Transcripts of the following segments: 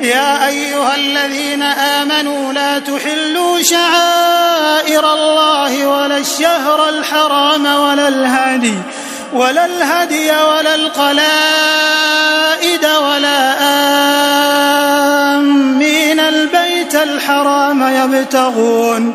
يا أيها الذين آمنوا لا تحلوا شعائر الله ولا الشهر الحرام ولا الهدي ولا الهدي ولا القلائد ولا آمين. البيت الحرام يبتغون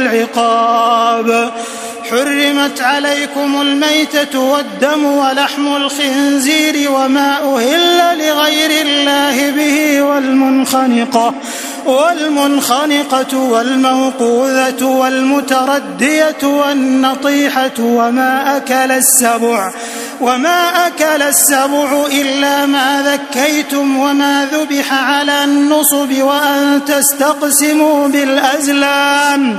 العقاب. حرمت عليكم الميتة والدم ولحم الخنزير وما أهل لغير الله به والمنخنقة والمنخنقة والموقوذة والمتردية والنطيحة وما أكل السبع. وما أكل السبع إلا ما ذكيتم وما ذبح على النصب وأن تستقسموا بالأزلام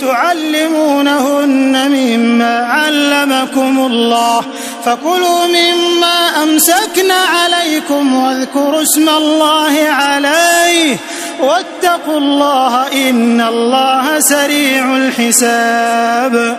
تعلمونهن مما علمكم الله فكلوا مما أمسكنا عليكم واذكروا اسم الله عليه واتقوا الله إن الله سريع الحساب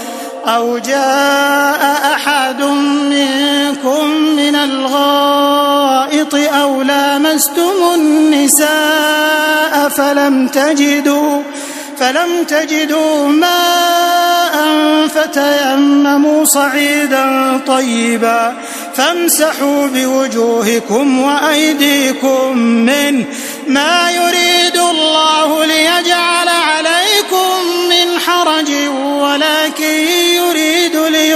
أو جاء أحد منكم من الغائط أو لامستم النساء فلم تجدوا فلم تجدوا ماء فتيمموا صعيدا طيبا. فامسحوا بوجوهكم وأيديكم منه ما يريد الله ليجعل عليكم من حرج يريد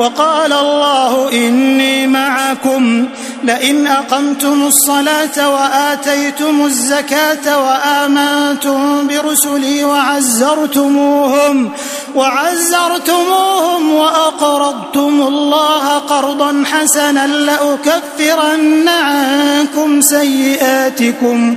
وقال الله إني معكم. لئن أقمتم الصلاة وآتيتم الزكاة وآمنتم برسلي وعزرتموهم وعزرتموهم وأقرضتم الله قرضا حسنا لأكفرن عنكم سيئاتكم.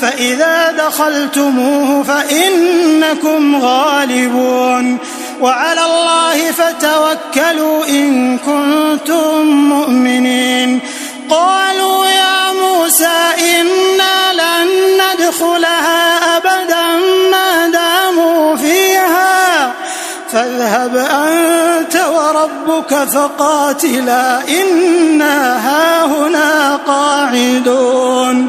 فإذا دخلتموه فإنكم غالبون وعلى الله فتوكلوا إن كنتم مؤمنين. قالوا يا موسى إنا لن ندخلها أبدا ما داموا فيها. فاذهب أنت وربك فقاتلا إنا هاهنا قاعدون.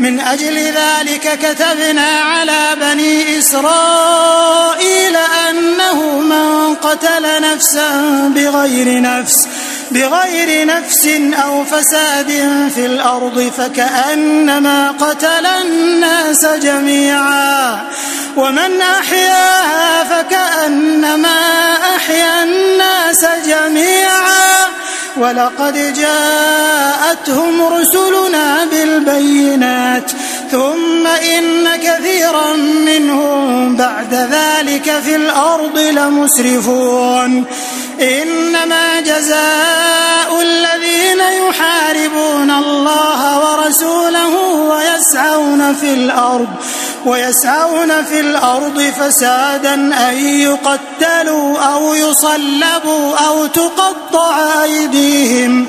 من أجل ذلك كتبنا على بني إسرائيل أنه من قتل نفسا بغير نفس بغير نفس أو فساد في الأرض فكأنما قتل الناس جميعا ومن أحياها فكأنما أحيا الناس جميعا ولقد جاءتهم رسلنا بالبينات ثم إن كثيرا منهم بعد ذلك في الأرض لمسرفون. إنما جزاء الذين يحاربون الله ورسوله ويسعون في الأرض ويسعون في الأرض فسادا أن يقتلوا أو يصلبوا أو تقطع أيديهم.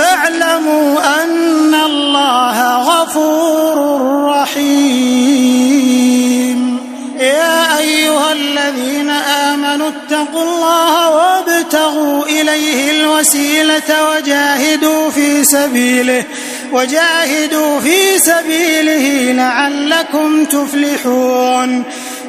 فاعلموا أن الله غفور رحيم. يا أيها الذين آمنوا اتقوا الله وابتغوا إليه الوسيلة وجاهدوا في سبيله وجاهدوا في سبيله لعلكم تفلحون.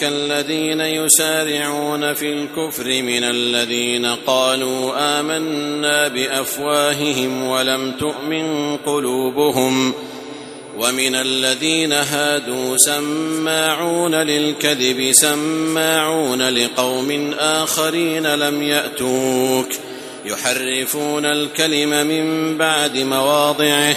يحزنك الذين يسارعون في الكفر من الذين قالوا آمنا بأفواههم ولم تؤمن قلوبهم ومن الذين هادوا سماعون للكذب سماعون لقوم آخرين لم يأتوك يحرفون الكلم من بعد مواضعه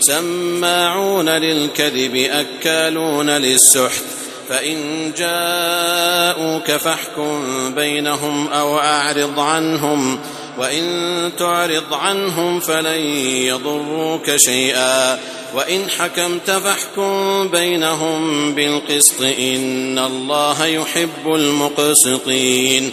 سماعون للكذب أكالون للسحت. فإن جاءوك فاحكم بينهم أو أعرض عنهم. وإن تعرض عنهم فلن يضروك شيئا. وإن حكمت فاحكم بينهم بالقسط إن الله يحب المقسطين.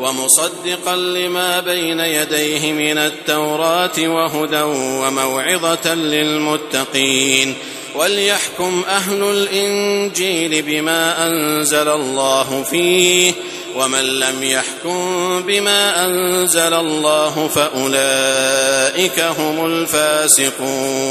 ومصدقا لما بين يديه من التوراة وهدى وموعظة للمتقين وليحكم أهل الإنجيل بما أنزل الله فيه ومن لم يحكم بما أنزل الله فأولئك هم الفاسقون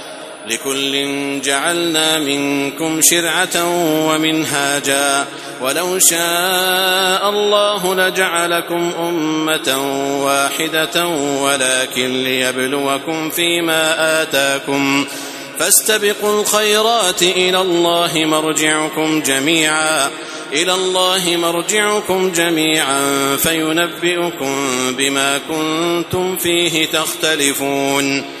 لكل جعلنا منكم شرعة ومنهاجا. ولو شاء الله لجعلكم أمة واحدة ولكن ليبلوكم فيما آتاكم. فاستبقوا الخيرات إلى الله مرجعكم جميعا. إلى الله مرجعكم جميعا فينبئكم بما كنتم فيه تختلفون.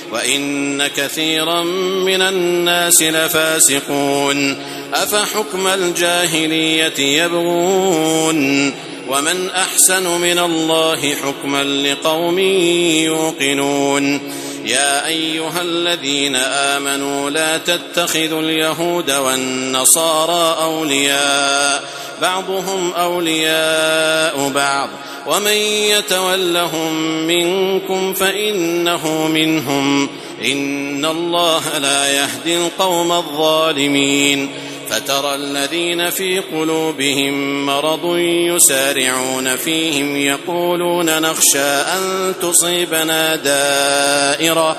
وإن كثيرا من الناس لفاسقون. أفحكم الجاهلية يبغون؟ ومن أحسن من الله حكما لقوم يوقنون. يا أيها الذين آمنوا لا تتخذوا اليهود والنصارى أولياء. بعضهم أولياء بعض. ومن يتولهم منكم فانه منهم ان الله لا يهدي القوم الظالمين فترى الذين في قلوبهم مرض يسارعون فيهم يقولون نخشى ان تصيبنا دائره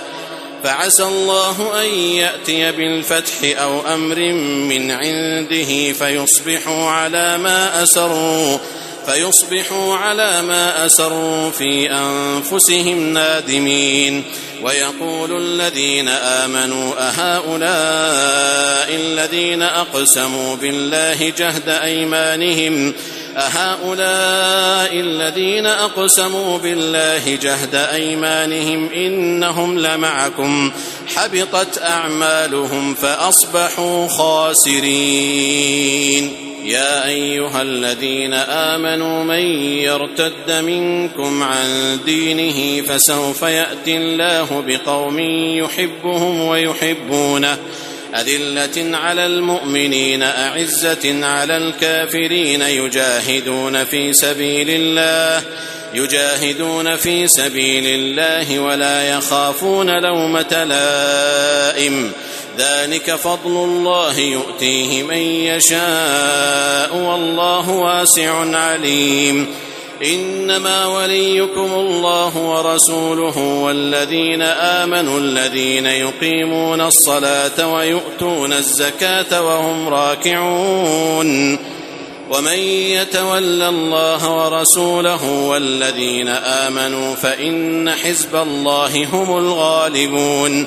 فعسى الله ان ياتي بالفتح أو أمر من عنده فيصبحوا على ما اسروا فيصبحوا على ما أسروا في أنفسهم نادمين. ويقول الذين آمنوا أهؤلاء الذين أقسموا بالله جهد أيمانهم؟ أهؤلاء الذين أقسموا بالله جهد أيمانهم إنهم لمعكم. حبطت أعمالهم فأصبحوا خاسرين. يا أيها الذين آمنوا من يرتد منكم عن دينه فسوف يأتي الله بقوم يحبهم ويحبونه. أذلة على المؤمنين أعزة على الكافرين يجاهدون في سبيل الله يجاهدون في سبيل الله ولا يخافون لومة لائم. ذلك فضل الله يؤتيه من يشاء والله واسع عليم. إنما وليكم الله ورسوله والذين آمنوا الذين يقيمون الصلاة ويؤتون الزكاة وهم راكعون. ومن يتول الله ورسوله والذين آمنوا فإن حزب الله هم الغالبون.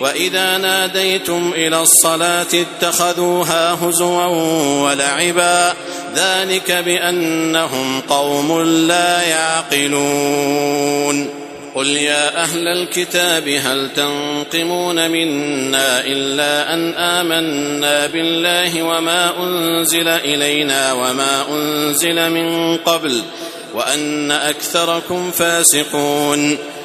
واذا ناديتم إلى الصلاه اتخذوها هزوا ولعبا ذلك بانهم قوم لا يعقلون قل يا أهل الكتاب هل تنقمون منا الا ان امنا بالله وما انزل الينا وما انزل من قبل وان اكثركم فاسقون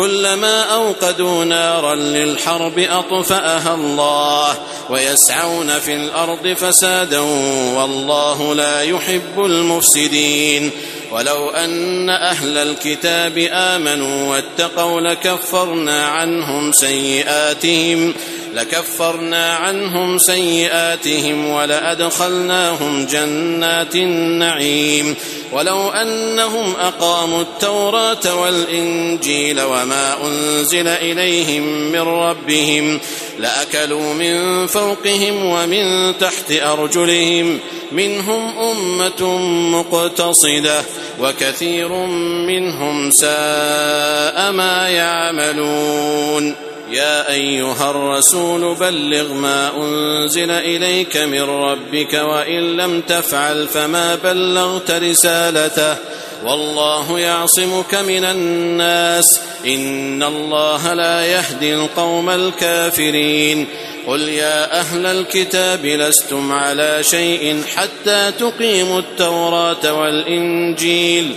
كلما أوقدوا نارا للحرب أطفأها الله ويسعون في الأرض فسادا والله لا يحب المفسدين ولو أن أهل الكتاب آمنوا واتقوا لكفرنا عنهم سيئاتهم لكفرنا عنهم سيئاتهم ولأدخلناهم جنات النعيم. ولو أنهم أقاموا التوراة والإنجيل وما أنزل إليهم من ربهم لأكلوا من فوقهم ومن تحت أرجلهم. منهم أمة مقتصدة وكثير منهم ساء ما يعملون. يا أيها الرسول بلغ ما أنزل إليك من ربك وإن لم تفعل فما بلغت رسالته والله يعصمك من الناس إن الله لا يهدي القوم الكافرين قل يا أهل الكتاب لستم على شيء حتى تقيموا التوراة والإنجيل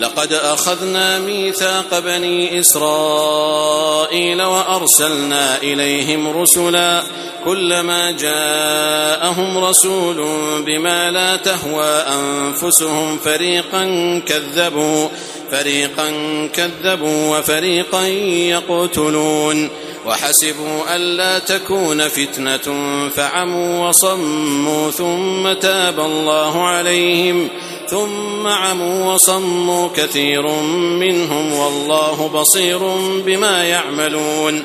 لقد أخذنا ميثاق بني إسرائيل وأرسلنا إليهم رسلا كلما جاءهم رسول بما لا تهوى أنفسهم فريقا كذبوا فريقا كذبوا وفريقا يقتلون. وحسبوا ألا تكون فتنة فعموا وصموا ثم تاب الله عليهم. ثم عموا وصموا كثير منهم والله بصير بما يعملون.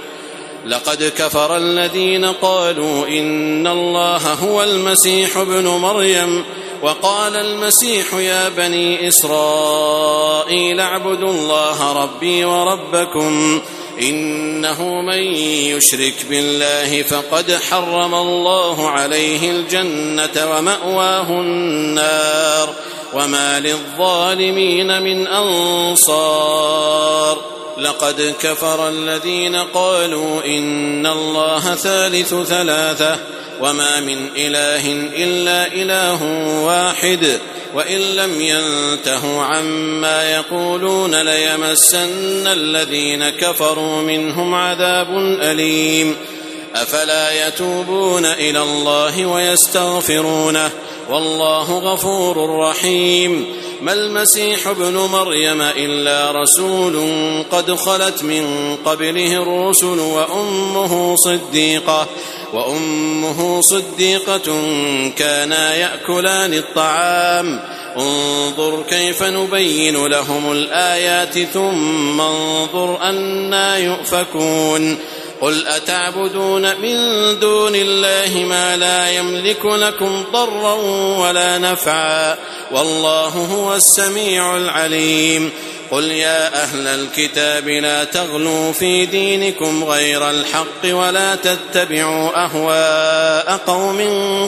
لقد كفر الذين قالوا إن الله هو المسيح ابن مريم وقال المسيح يا بني إسرائيل اعبدوا الله ربي وربكم إنه من يشرك بالله فقد حرم الله عليه الجنة ومأواه النار. وما للظالمين من أنصار لقد كفر الذين قالوا إن الله ثالث ثلاثة وما من إله إلا إله واحد وإن لم ينتهوا عما يقولون ليمسن الذين كفروا منهم عذاب أليم أفلا يتوبون إلى الله ويستغفرونه والله غفور رحيم ما المسيح ابن مريم إلا رسول قد خلت من قبله الرسل وأمه صديقة وأمه صديقة كانا يأكلان الطعام انظر كيف نبين لهم الآيات ثم انظر أنا يؤفكون قل أتعبدون من دون الله ما لا يملك لكم ضرا ولا نفعا والله هو السميع العليم قل يا أهل الكتاب لا تغلوا في دينكم غير الحق ولا تتبعوا أهواء قوم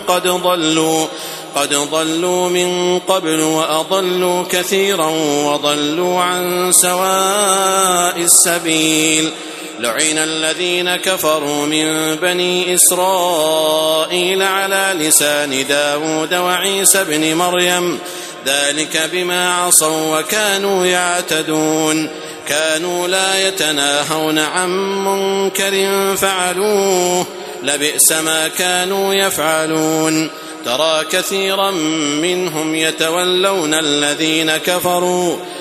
قد ضلوا قد ضلوا من قبل وأضلوا كثيرا وضلوا عن سواء السبيل لعن الذين كفروا من بني إسرائيل على لسان داود وعيسى بن مريم. ذلك بما عصوا وكانوا يعتدون. كانوا لا يتناهون عن منكر فعلوه. لبئس ما كانوا يفعلون. ترى كثيرا منهم يتولون الذين كفروا.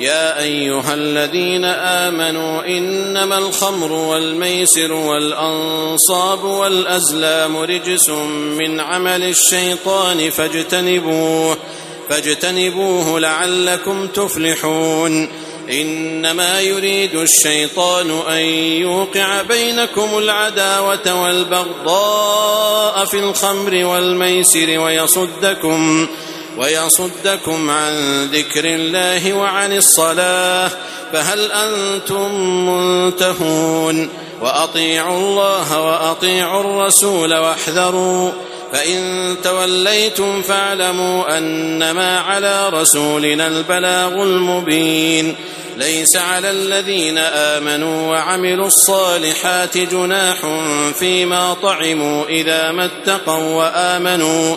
يا أيها الذين آمنوا إنما الخمر والميسر والأنصاب والأزلام رجس من عمل الشيطان فاجتنبوه فاجتنبوه لعلكم تفلحون. إنما يريد الشيطان أن يوقع بينكم العداوة والبغضاء في الخمر والميسر ويصدكم. ويصدكم عن ذكر الله وعن الصلاة فهل أنتم منتهون؟ وأطيعوا الله وأطيعوا الرسول واحذروا فإن توليتم فاعلموا أنما على رسولنا البلاغ المبين. ليس على الذين آمنوا وعملوا الصالحات جناح فيما طعموا إذا ما اتقوا وآمنوا.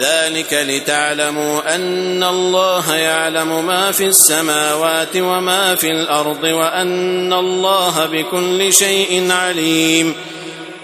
ذلك لتعلموا أن الله يعلم ما في السماوات وما في الأرض وأن الله بكل شيء عليم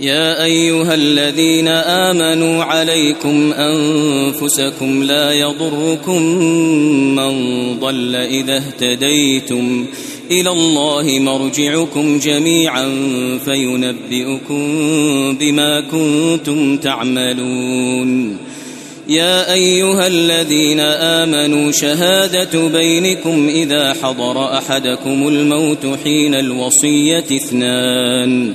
يا أيها الذين آمنوا عليكم أنفسكم لا يضركم من ضل إذا اهتديتم إلى الله مرجعكم جميعا فينبئكم بما كنتم تعملون. يا أيها الذين آمنوا شهادة بينكم إذا حضر أحدكم الموت حين الوصية اثنان.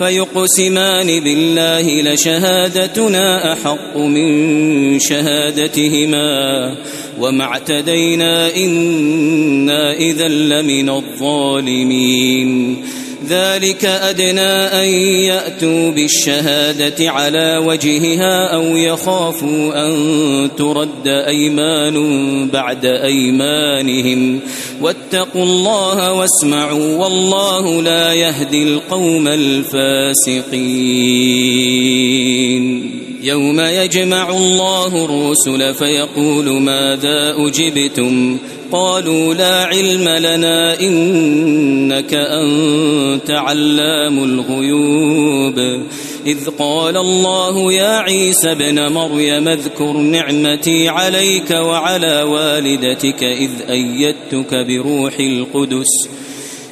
فيقسمان بالله لشهادتنا أحق من شهادتهما. وما اعتدينا إنا إذا لمن الظالمين. ذلك أدنى أن يأتوا بالشهادة على وجهها أو يخافوا أن ترد أيمان بعد أيمانهم. واتقوا الله واسمعوا والله لا يهدي القوم الفاسقين. يوم يجمع الله الرسل فيقول ماذا أجبتم؟ قالوا لا علم لنا إنك أنت علام الغيوب. إذ قال الله يا عيسى ابن مريم اذكر نعمتي عليك وعلى والدتك إذ أيدتك بروح القدس.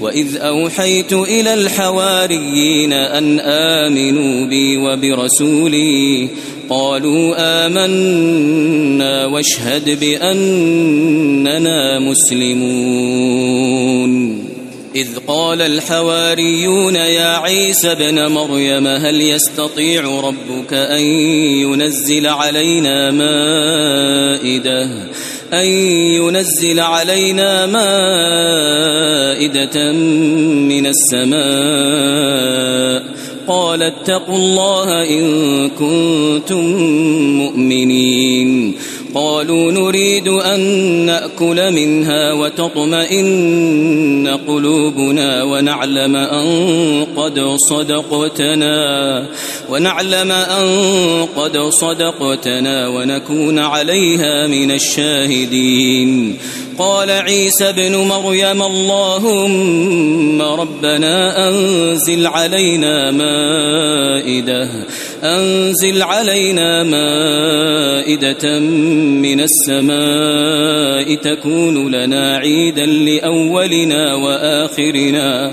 وإذ أوحيت إلى الحواريين أن آمنوا بي وبرسولي قالوا آمنا واشهد بأننا مسلمون إذ قال الحواريون يا عيسى بن مريم هل يستطيع ربك أن ينزل علينا مائدة أن ينزل علينا مائدة من السماء. قال اتقوا الله إن كنتم مؤمنين. قالوا نريد أن نأكل منها وتطمئن قلوبنا ونعلم أن قد صدقتنا. ونعلم أن قد صدقتنا ونكون عليها من الشاهدين. قال عيسى ابن مريم اللهم ربنا أنزل علينا مائدة أنزل علينا مائدة من السماء تكون لنا عيدا لأولنا وآخرنا.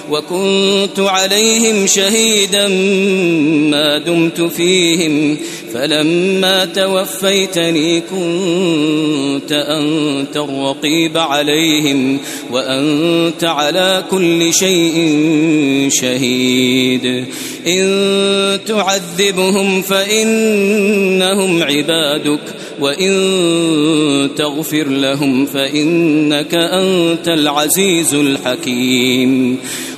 وكنت عليهم شهيدا ما دمت فيهم فلما توفيتني كنت أنت الرقيب عليهم وأنت على كل شيء شهيد. إن تعذبهم فإنهم عبادك وإن تغفر لهم فإنك أنت العزيز الحكيم.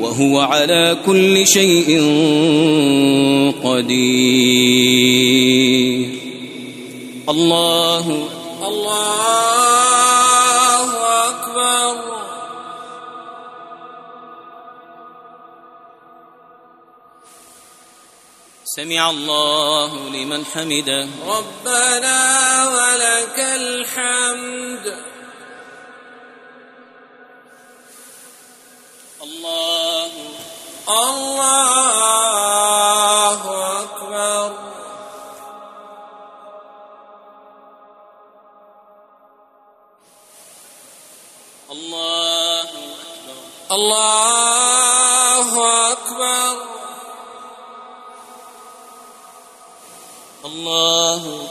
وهو على كل شيء قدير. الله الله أكبر. سمع الله لمن حمده. ربنا ولك الحمد. الله الله أكبر. الله أكبر. الله أكبر. الله